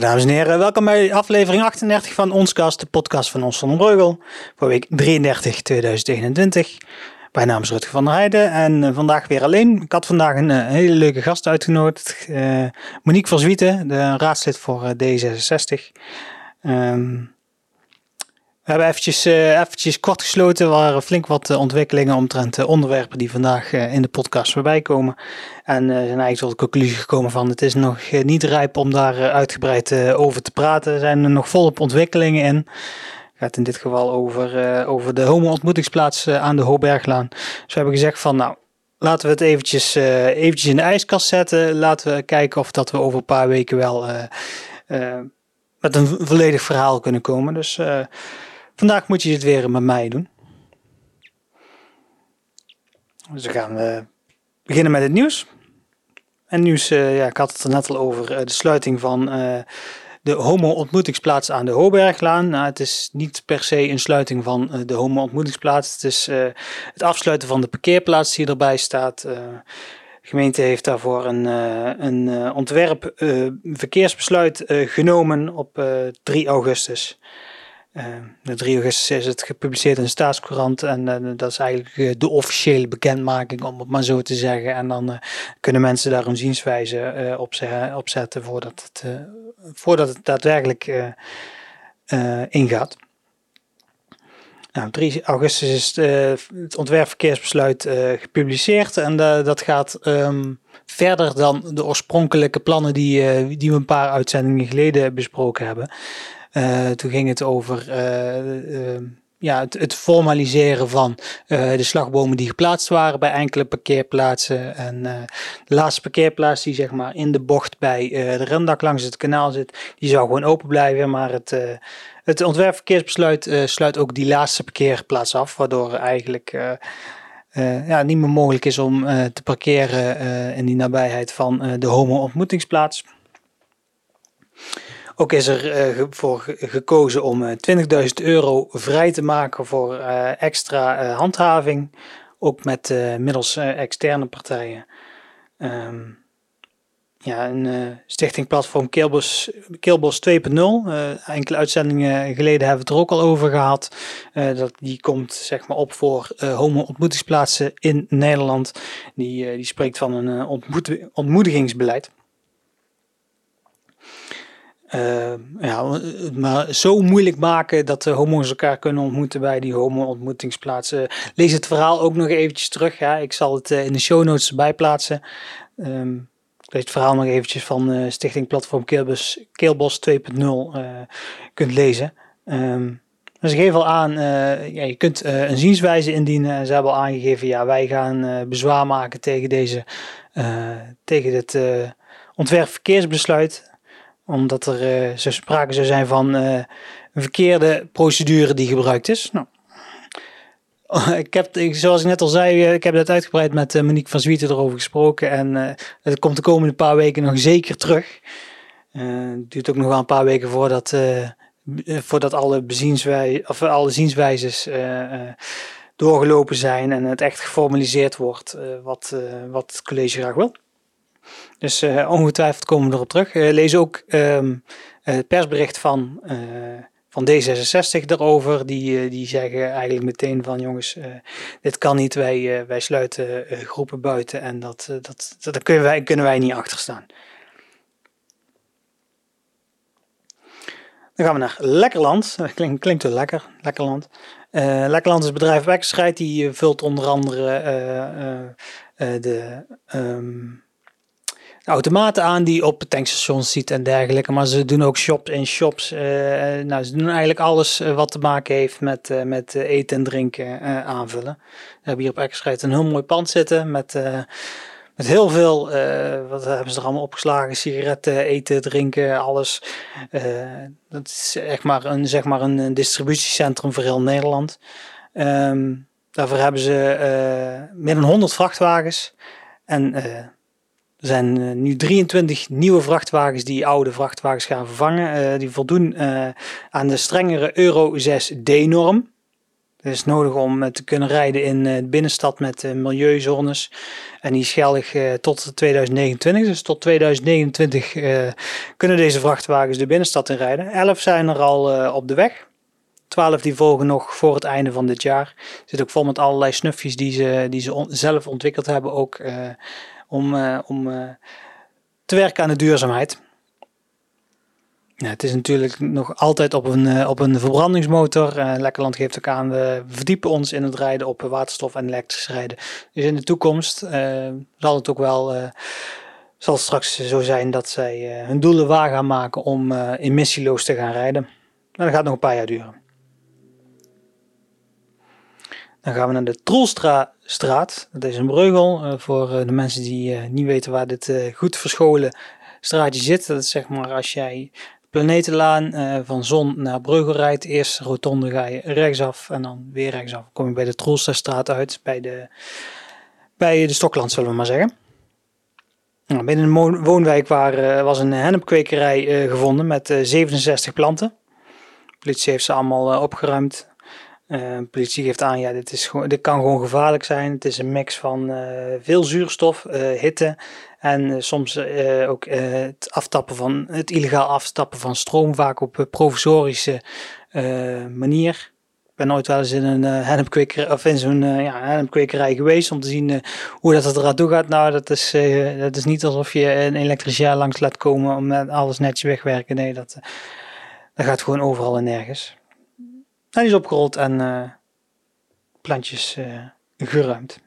Dames en heren, welkom bij aflevering 38 van Onscast, de podcast van Ons van Breugel, voor week 33 2021. Mijn naam is Rutger van der Heijden en uh, vandaag weer alleen. Ik had vandaag een uh, hele leuke gast uitgenodigd, uh, Monique van Zwieten, de raadslid voor D66. Um, we hebben eventjes, uh, eventjes kort gesloten. Er waren flink wat uh, ontwikkelingen omtrent uh, onderwerpen die vandaag in de podcast voorbij komen. En zijn eigenlijk tot de conclusie gekomen van het is nog niet rijp om daar uitgebreid over te praten. Er zijn er nog volop ontwikkelingen in. Het gaat in dit geval over, over de homo-ontmoetingsplaats aan de Hoberglaan. Dus we hebben gezegd van nou, laten we het eventjes, eventjes in de ijskast zetten. Laten we kijken of dat we over een paar weken wel met een volledig verhaal kunnen komen. Dus... Vandaag moet je het weer met mij doen. Dus dan gaan we beginnen met het nieuws. En nieuws, uh, ja, ik had het er net al over, uh, de sluiting van uh, de homo-ontmoetingsplaats aan de Hoberglaan. Nou, het is niet per se een sluiting van de homo-ontmoetingsplaats. Het is het afsluiten van de parkeerplaats die erbij staat. de gemeente heeft daarvoor een, een ontwerp verkeersbesluit genomen op 3 augustus. Uh, de 3 augustus is het gepubliceerd in de staatscourant en uh, dat is eigenlijk uh, de officiële bekendmaking, om het maar zo te zeggen. En dan kunnen mensen daar een zienswijze op, opzetten voordat het, voordat het daadwerkelijk ingaat. Nou, 3 augustus is het, ontwerpverkeersbesluit gepubliceerd en dat gaat um, verder dan de oorspronkelijke plannen die, die we een paar uitzendingen geleden besproken hebben. Uh, toen ging het over uh, ja, het, het, formaliseren van de slagbomen die geplaatst waren bij enkele parkeerplaatsen. En de laatste parkeerplaats die zeg maar in de bocht bij de rendak langs het kanaal zit, die zou gewoon open blijven. Maar het, het ontwerpverkeersbesluit sluit ook die laatste parkeerplaats af, waardoor eigenlijk... Ja, niet meer mogelijk is om te parkeren in die nabijheid van de homo-ontmoetingsplaats. Ook is er uh, voor gekozen om uh, eh, 20.000 euro vrij te maken voor uh, extra handhaving. Ook met middels externe partijen. Um, ja, een stichting platform Keelbos, Keelbos 2.0. enkele uitzendingen geleden hebben we het er ook al over gehad. dat, die komt zeg maar op voor homo-ontmoetingsplaatsen in Nederland. Die, die spreekt van een ontmoedigingsbeleid. Uh, ja, maar zo moeilijk maken dat de homo's elkaar kunnen ontmoeten bij die homo-ontmoetingsplaatsen. Lees het verhaal ook nog eventjes terug. Ja. Ik zal het uh, in de show notes erbij plaatsen. Um, ik lees het verhaal nog eventjes van uh, Stichting Platform Keelbos, Keelbos 2.0 kunt lezen. Um, dus ik al aan, ja, je kunt een zienswijze indienen. Ze hebben al aangegeven, ja, wij gaan bezwaar maken tegen deze, tegen dit ontwerp verkeersbesluit omdat er uh, zo sprake zou zijn van uh, een verkeerde procedure die gebruikt is. Nou, ik heb, zoals ik net al zei, eh, ik heb dat uitgebreid met Monique van Zwieten erover gesproken. En het komt de komende paar weken nog zeker terug. het duurt ook nog wel een paar weken voordat, voordat alle, of alle zienswijzes doorgelopen zijn en het echt geformaliseerd wordt wat, wat het college graag wil. Dus uh, ongetwijfeld komen we erop terug. Uh, lees ook um, het persbericht van, uh, van D66 daarover. Die, die zeggen eigenlijk meteen van jongens, dit kan niet. Wij, wij sluiten groepen buiten en dat, dat, dat, daar kunnen wij, kunnen wij niet achter staan. Dan gaan we naar Lekkerland. Klinkt, klinkt wel lekker, Lekkerland. Lekkerland is bedrijf Wekkerscheid. Die vult onder andere de... Um, automaten aan die op tankstations ziet en dergelijke. Maar ze doen ook shops in shops. Uh, nou, ze doen eigenlijk alles eh, wat te maken heeft met, uh, met eten en drinken aanvullen. We hebben hier op Eckerscheid een heel mooi pand zitten met, met heel veel, wat hebben ze er allemaal opgeslagen? Sigaretten, eten, drinken, alles. dat is echt maar een, zeg maar een distributiecentrum voor heel Nederland. Um, daarvoor hebben ze meer dan 100 vrachtwagens. En er zijn uh, nu 23 nieuwe vrachtwagens die oude vrachtwagens gaan vervangen. Uh, die voldoen uh, aan de strengere Euro 6D-norm. Dat is nodig om te kunnen rijden in de binnenstad met milieuzones. En die is geldig tot 2029. Dus tot 2029 kunnen deze vrachtwagens de binnenstad in rijden. Elf zijn er al op de weg. 12 die volgen nog voor het einde van dit jaar. Zit ook vol met allerlei snufjes die ze, die ze zelf ontwikkeld hebben. Ook om, om te werken aan de duurzaamheid. Het is natuurlijk nog altijd op een, uh, op een verbrandingsmotor. Uh, Lekkerland geeft ook aan, we verdiepen ons in het rijden op waterstof en elektrisch rijden. Dus in de toekomst uh, zal het ook wel, zal het straks zo zijn dat zij hun doelen waar gaan maken om emissieloos te gaan rijden. Maar dat gaat nog een paar jaar duren. Dan gaan we naar de Troelstraat. Dat is een breugel voor de mensen die niet weten waar dit goed verscholen straatje zit. Dat is zeg maar als jij Planetenlaan van Zon naar Breugel rijdt. Eerst rotonde ga je rechtsaf en dan weer rechtsaf. kom je bij de Troelsterstraat uit, bij de, bij de Stokland zullen we maar zeggen. Nou, binnen een woonwijk waar, was een hennepkwekerij gevonden met 67 planten. De politie heeft ze allemaal opgeruimd. De politie geeft aan, ja, dit, is gewoon, dit kan gewoon gevaarlijk zijn. Het is een mix van veel zuurstof, hitte en eh, soms uh, ook uh, het aftappen van het illegaal aftappen van stroom, vaak op provisorische manier. Ik ben nooit wel eens in een hennepkwekerij of zo'n ja, geweest om te zien hoe dat het eraan toe gaat. Nou, dat is, dat is niet alsof je een elektricien langs laat komen om alles netjes wegwerken. Nee, dat, dat gaat gewoon overal en nergens. Hij is opgerold en plantjes geruimd.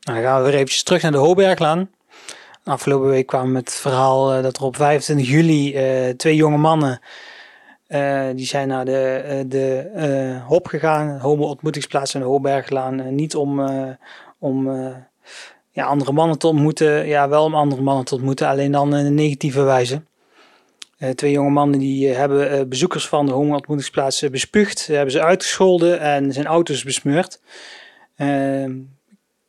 Nou, dan gaan we weer eventjes terug naar de Hoberglaan. Afgelopen week kwamen we met het verhaal uh, dat er op 25 juli twee jonge mannen die zijn naar de, de HOP gegaan, Homo ontmoetingsplaats in de Hoberglaan. niet om, om ja, andere mannen te ontmoeten, ja wel om andere mannen te ontmoeten, alleen dan in een negatieve wijze. Twee jonge mannen die hebben bezoekers van de Homo ontmoetingsplaats bespuugd, hebben ze uitgescholden en zijn auto's besmeurd. Ehm,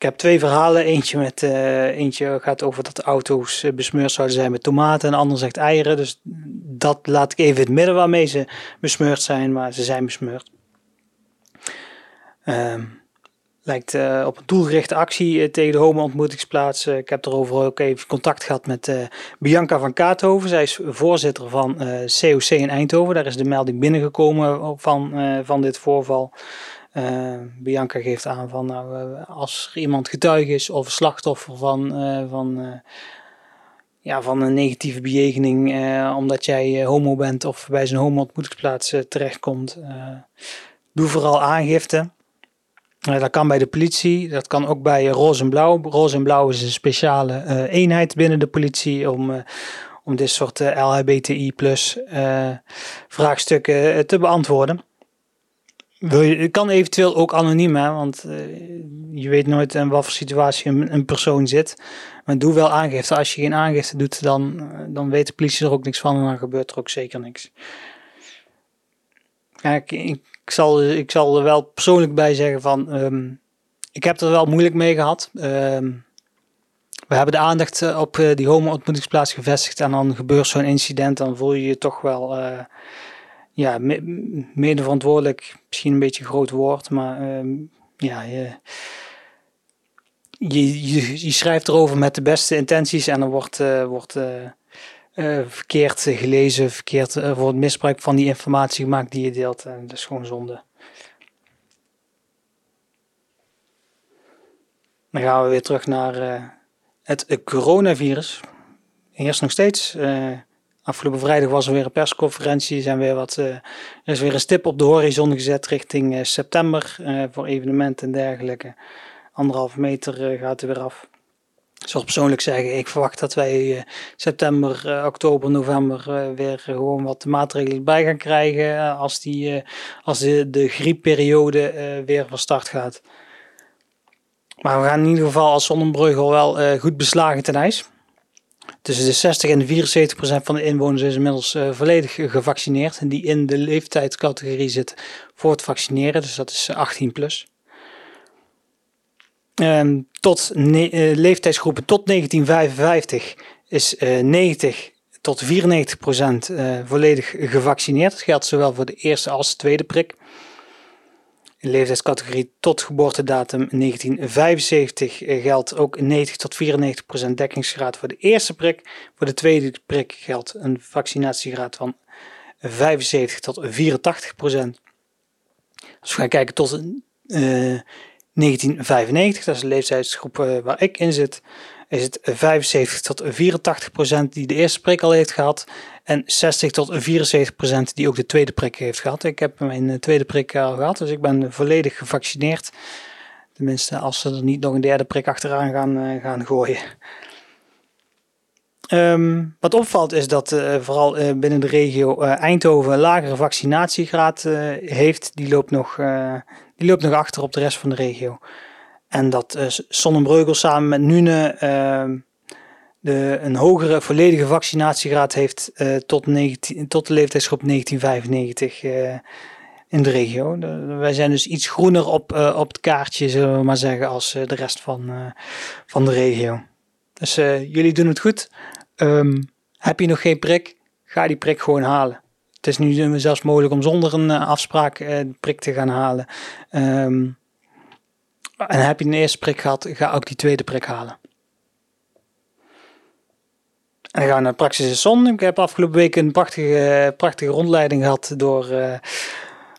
ik heb twee verhalen. Eentje, met, eentje gaat over dat de auto's besmeurd zouden zijn met tomaten. En de ander zegt eieren. Dus dat laat ik even in het midden waarmee ze besmeurd zijn. Maar ze zijn besmeurd. Uh, lijkt uh, op een doelgerichte actie tegen de homo-ontmoetingsplaats. ik heb erover ook even contact gehad met Bianca van Kaathoven. Zij is voorzitter van COC in Eindhoven. Daar is de melding binnengekomen van, van dit voorval. Bianca geeft aan van nou, als er iemand getuige is of slachtoffer van, van, ja, van een negatieve bejegening omdat jij homo bent of bij zijn homo-ontmoetingsplaats terechtkomt, doe vooral aangifte. Dat kan bij de politie, dat kan ook bij Roze en Blauw. Roze en Blauw is een speciale eenheid binnen de politie om, om dit soort LHBTI plus vraagstukken te beantwoorden. Het kan eventueel ook anoniem, hè, want uh, je weet nooit in wat voor situatie een, een, persoon zit. Maar doe wel aangifte. Als je geen aangifte doet, dan, uh, dan weet de politie er ook niks van en dan gebeurt er ook zeker niks. Ja, ik, zal, ik zal er wel persoonlijk bij zeggen van, um, ik heb er wel moeilijk mee gehad. Um, we hebben de aandacht eh, op uh, die homo-ontmoetingsplaats gevestigd en dan gebeurt zo'n incident, dan voel je je toch wel ja, mede verantwoordelijk, misschien een beetje een groot woord, maar uh, ja, je, je, je, schrijft erover met de beste intenties en er wordt, wordt uh, verkeerd gelezen, verkeerd wordt misbruik van die informatie gemaakt die je deelt. En dat is gewoon zonde. Dan gaan we weer terug naar het coronavirus. Eerst nog steeds Afgelopen vrijdag was er weer een persconferentie. Zijn weer wat, uh, er is weer een stip op de horizon gezet richting uh, september uh, voor evenementen en dergelijke. Anderhalve meter gaat er weer af. Ik zal persoonlijk zeggen, ik verwacht dat wij september, oktober, november weer gewoon wat maatregelen bij gaan krijgen als, die, als de, de griepperiode weer van start gaat. Maar we gaan in ieder geval als Zonnebreugel wel goed beslagen ten ijs. Tussen de 60 en de 74 procent van de inwoners is inmiddels volledig gevaccineerd. En die in de leeftijdscategorie zit voor het vaccineren, dus dat is 18 eh, plus. Um, tot uh, leeftijdsgroepen tot 1955 is uh, 90 tot 94 procent volledig gevaccineerd. Dat geldt zowel voor de eerste als de tweede prik. In leeftijdscategorie tot geboortedatum 1975 geldt ook 90 tot 94 procent dekkingsgraad voor de eerste prik. Voor de tweede prik geldt een vaccinatiegraad van 75 tot 84 procent. Als we gaan kijken tot uh, 1995, dat is de leeftijdsgroep uh, waar ik in zit, is het 75 tot 84 procent die de eerste prik al heeft gehad en 60 tot 74 procent die ook de tweede prik heeft gehad. Ik heb mijn eh, tweede prik al gehad, dus ik ben volledig gevaccineerd. Tenminste, als ze er niet nog een derde prik achteraan gaan, uh, gaan gooien. Um, wat opvalt is dat vooral binnen de regio Eindhoven een lagere vaccinatiegraad heeft. Die loopt, nog, die loopt nog achter op de rest van de regio. En dat Sonnenbreugel samen met Nune ehm, de, een hogere volledige vaccinatiegraad heeft tot, 19, tot de leeftijdsgroep 1995 in de regio. Wij zijn dus iets groener op, op het kaartje, zullen we maar zeggen, als de rest van, van de regio. Dus jullie doen het goed. Um, heb je nog geen prik? Ga die prik gewoon halen. Het is nu zelfs mogelijk om zonder een uh, afspraak uh, prik te gaan halen. Um, en heb je een eerste prik gehad, ga ook die tweede prik halen. En dan gaan we naar Praxis in Zon. Ik heb afgelopen week een prachtige, prachtige rondleiding gehad door, uh,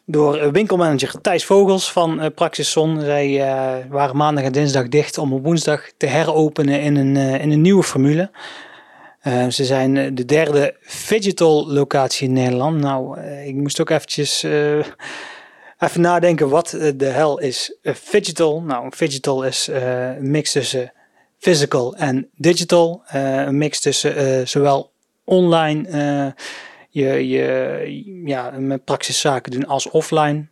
door winkelmanager Thijs Vogels van uh, Praxis Zon. Zij waren maandag en dinsdag dicht om op woensdag te heropenen in een, in een nieuwe formule. Uh, ze zijn eh, de derde digital locatie in Nederland. Nou, uh, ik moest ook eventjes even nadenken wat de hel is digital. Nou, digital is een mix tussen physical en digital. een mix tussen zowel online je, je ja, met praxiszaken doen als offline.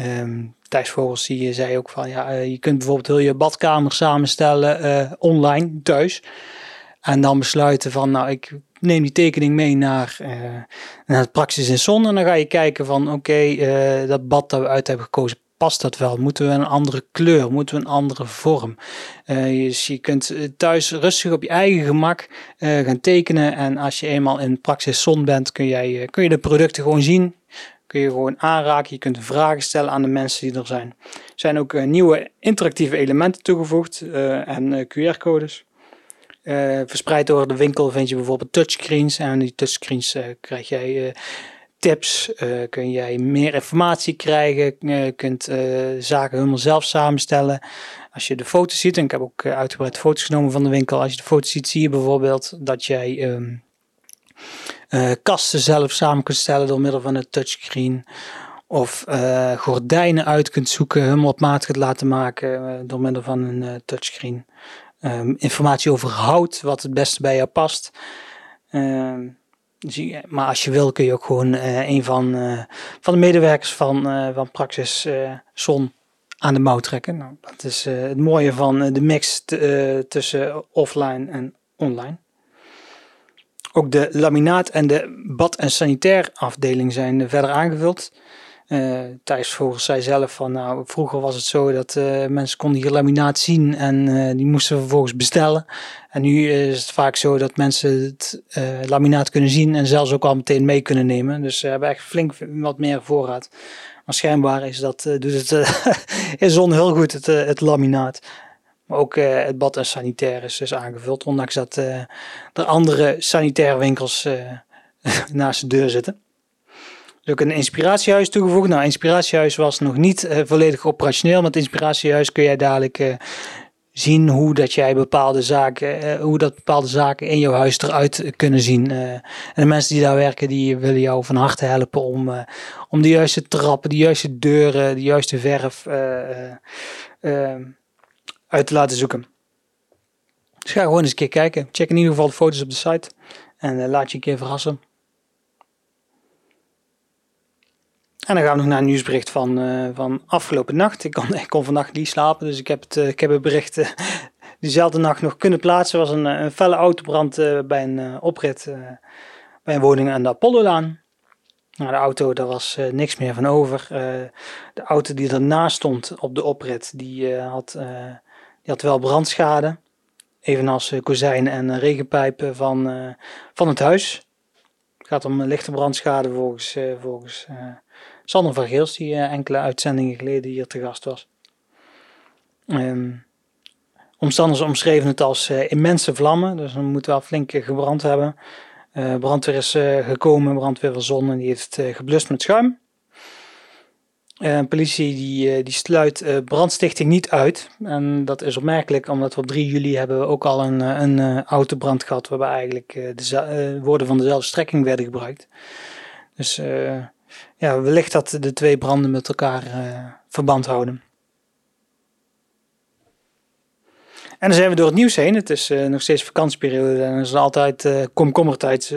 Um, Thijs Vogels die zei ook van ja, je kunt bijvoorbeeld heel je badkamer samenstellen online thuis. En dan besluiten van, nou, ik neem die tekening mee naar, uh, naar het Praxis in Zon. En dan ga je kijken van, oké, uh, dat bad dat we uit hebben gekozen, past dat wel? Moeten we een andere kleur? Moeten we een andere vorm? Uh, dus je kunt thuis rustig op je eigen gemak gaan tekenen. En als je eenmaal in Praxis Zon bent, kun, jij, kun je de producten gewoon zien. Kun je gewoon aanraken. Je kunt vragen stellen aan de mensen die er zijn. Er zijn ook nieuwe interactieve elementen toegevoegd en QR-codes. Uh, verspreid door de winkel vind je bijvoorbeeld touchscreens. En die touchscreens uh, krijg jij uh, tips, kun jij meer informatie krijgen, je kunt zaken helemaal zelf samenstellen. Als je de foto's ziet, en ik heb ook uitgebreid foto's genomen van de winkel. Als je de foto's ziet, zie je bijvoorbeeld dat jij um, kasten zelf samen kunt stellen door middel van een touchscreen. Of gordijnen uit kunt zoeken, helemaal op maat kunt laten maken door middel van een touchscreen. Um, informatie over hout, wat het beste bij jou past. Um, dus maar als je wil kun je ook gewoon uh, een van, uh, van de medewerkers van, uh, van Praxis Zon aan de mouw trekken. Nou, dat is het mooie van de mix tussen offline en online. Ook de laminaat en de bad- en sanitair afdeling zijn verder aangevuld. Uh, Thijs Vogels zei zelf van, nou, vroeger was het zo dat uh, mensen konden hier laminaat zien en uh, die moesten vervolgens bestellen. En nu is het vaak zo dat mensen het laminaat kunnen zien en zelfs ook al meteen mee kunnen nemen. Dus ze hebben echt flink wat meer voorraad. Maar schijnbaar is dat, doet het in zon heel goed, het, het laminaat. Maar ook het bad en sanitair is dus aangevuld, ondanks dat er andere sanitaire winkels naast de deur zitten. Ook een inspiratiehuis toegevoegd. Nou, inspiratiehuis was nog niet uh, volledig operationeel. Met inspiratiehuis kun jij dadelijk uh, zien hoe dat jij bepaalde zaken, uh, hoe dat bepaalde zaken in jouw huis eruit kunnen zien. en de mensen die daar werken, die willen jou van harte helpen om, om de juiste trappen, de juiste deuren, de juiste verf uit te laten zoeken. Dus ga gewoon eens een keer kijken. Check in ieder geval de foto's op de site. En laat je een keer verrassen. En dan gaan we nog naar een nieuwsbericht van, uh, van afgelopen nacht. Ik kon, ik kon vannacht niet slapen, dus ik heb het, uh, ik heb het bericht uh, diezelfde nacht nog kunnen plaatsen. Er was een, een felle autobrand bij een oprit bij een woning aan de Apollo-laan. Nou, de auto, daar was niks meer van over. de auto die ernaast stond op de oprit, die, had, die had wel brandschade. Evenals kozijnen en regenpijpen van, van het huis. Het gaat om lichte brandschade volgens, volgens Sander van Geels, die enkele uitzendingen geleden hier te gast was. Um, omstanders omschreven het als immense vlammen, dus dan moeten we wel flink gebrand hebben. Uh, brandweer is uh, gekomen, brandweer verzonnen, die heeft uh, geblust met schuim. politie die, die sluit brandstichting niet uit. En dat is opmerkelijk, omdat we op 3 juli hebben we ook al een, een autobrand gehad, waarbij eigenlijk de woorden van dezelfde strekking werden gebruikt. Dus ja, wellicht dat de twee branden met elkaar verband houden. En dan zijn we door het nieuws heen. Het is uh, nog steeds vakantieperiode en er is altijd uh, komkommertijd,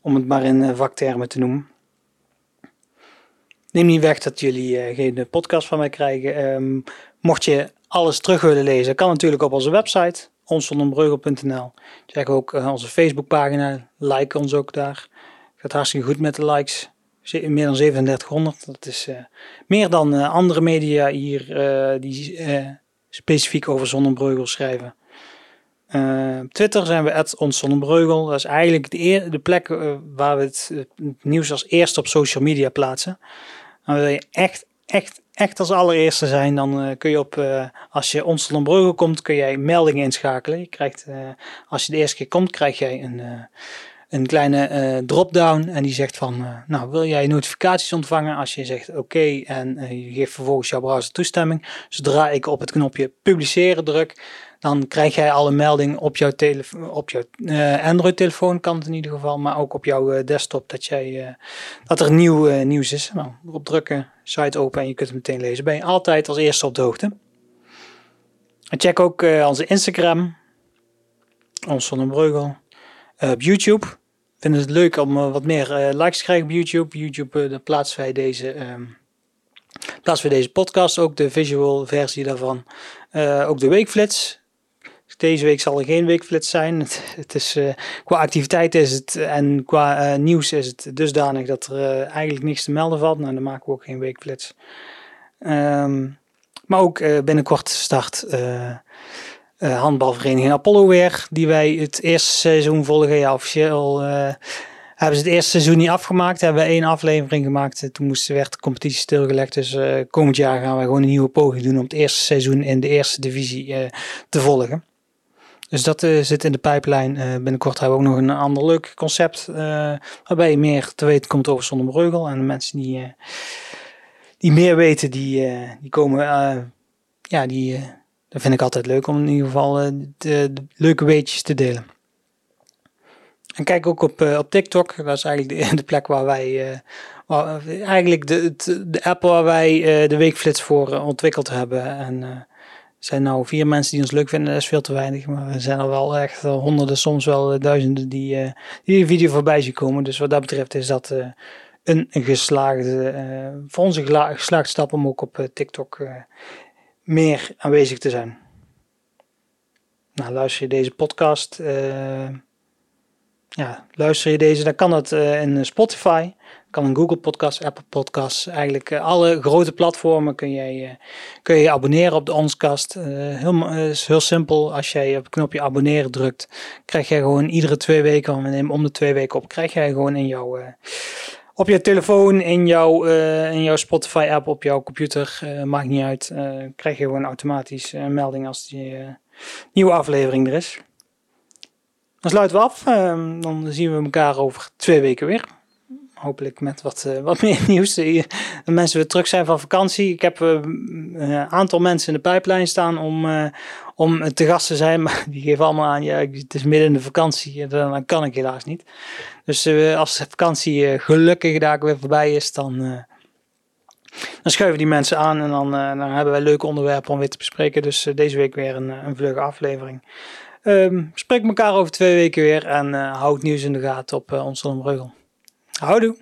om het maar in vaktermen te noemen. Neem niet weg dat jullie geen podcast van mij krijgen. Um, mocht je alles terug willen lezen, kan natuurlijk op onze website, onsonderbreugel.nl. Check ook onze Facebookpagina, like ons ook daar. Gaat hartstikke goed met de likes. Meer dan 3700. Dat is meer dan andere media hier die specifiek over Zonnebreugel schrijven. Uh, Twitter zijn we at ons Zonnebreugel. Dat is eigenlijk de, de plek uh, waar we het, nieuws als eerste op social media plaatsen. En wil je echt, echt, echt als allereerste zijn, dan uh, kun je op, als je Zonnebreugel komt, kun jij meldingen inschakelen. Je krijgt, als je de eerste keer komt, krijg jij een een kleine uh, drop-down en die zegt van, uh, nou wil jij notificaties ontvangen als je zegt oké en uh, je geeft vervolgens jouw browser toestemming. Zodra ik op het knopje publiceren druk, dan krijg jij alle meldingen op jouw, op jouw Android telefoon kan het in ieder geval, maar ook op jouw desktop dat, jij, dat er nieuw nieuws is. Nou, erop drukken, site open en je kunt het meteen lezen. Ben je altijd als eerste op de hoogte. Check ook onze Instagram, ons Zonnebreugel. op YouTube vinden het leuk om uh, wat meer uh, likes te krijgen op YouTube. YouTube uh, plaatsen wij deze, um, plaatsen wij deze podcast, ook de visual versie daarvan. ook de weekflits. Deze week zal er geen weekflits zijn. Het, het is, qua activiteit is het en qua nieuws is het dusdanig dat er eigenlijk niks te melden valt. Nou, dan maken we ook geen weekflits. Um, maar ook binnenkort start uh, handbalvereniging Apollo weer, die wij het eerste seizoen volgen. Ja, officieel uh, hebben ze het eerste seizoen niet afgemaakt. Hebben we één aflevering gemaakt. Toen moest, werd de competitie stilgelegd. Dus komend jaar gaan we gewoon een nieuwe poging doen om het eerste seizoen in de eerste divisie te volgen. Dus dat zit in de pijplijn. binnenkort hebben we ook nog een ander leuk concept. waarbij je meer te weten komt over Zonnebreugel. En de mensen die, die meer weten, die, die komen... ja, die dat vind ik altijd leuk om in ieder geval uh, de, de, leuke weetjes te delen. En kijk ook op, uh, op TikTok. Dat is eigenlijk de, plek waar wij, uh, waar, eigenlijk de, de app waar wij de weekflits voor ontwikkeld hebben. En er zijn nou vier mensen die ons leuk vinden, dat is veel te weinig. Maar er zijn er wel echt honderden, soms wel duizenden die, die de video voorbij zien komen. Dus wat dat betreft is dat een, een geslaagde, voor onze geslaagde stap om ook op TikTok meer aanwezig te zijn. Nou, luister je deze podcast, uh, ja, luister je deze, dan kan dat uh, in Spotify, kan een Google Podcast, Apple Podcasts, eigenlijk uh, alle grote platformen kun je, kun je abonneren op de Onskast. heel, is heel simpel, als jij op het knopje abonneren drukt, krijg jij gewoon iedere twee weken, we nemen om de twee weken op, krijg jij gewoon in jouw op je telefoon, in jouw, uh, in jouw Spotify app, op jouw computer, uh, maakt niet uit, uh, krijg je gewoon automatisch een melding als die nieuwe aflevering er is. Dan sluiten we af, ehm, dan zien we elkaar over twee weken weer. Hopelijk met wat, wat meer nieuws. De mensen weer terug zijn van vakantie. Ik heb een aantal mensen in de pijplijn staan om, om te gast te zijn. Maar die geven allemaal aan, ja, het is midden in de vakantie. Dan kan ik helaas niet. Dus als de vakantie gelukkig daar weer voorbij is, dan, dan schuiven die mensen aan. En dan, dan hebben wij leuke onderwerpen om weer te bespreken. Dus deze week weer een, een vlugge aflevering. Um, spreek elkaar over twee weken weer. En houd nieuws in de gaten op uh, ons. Houdoe!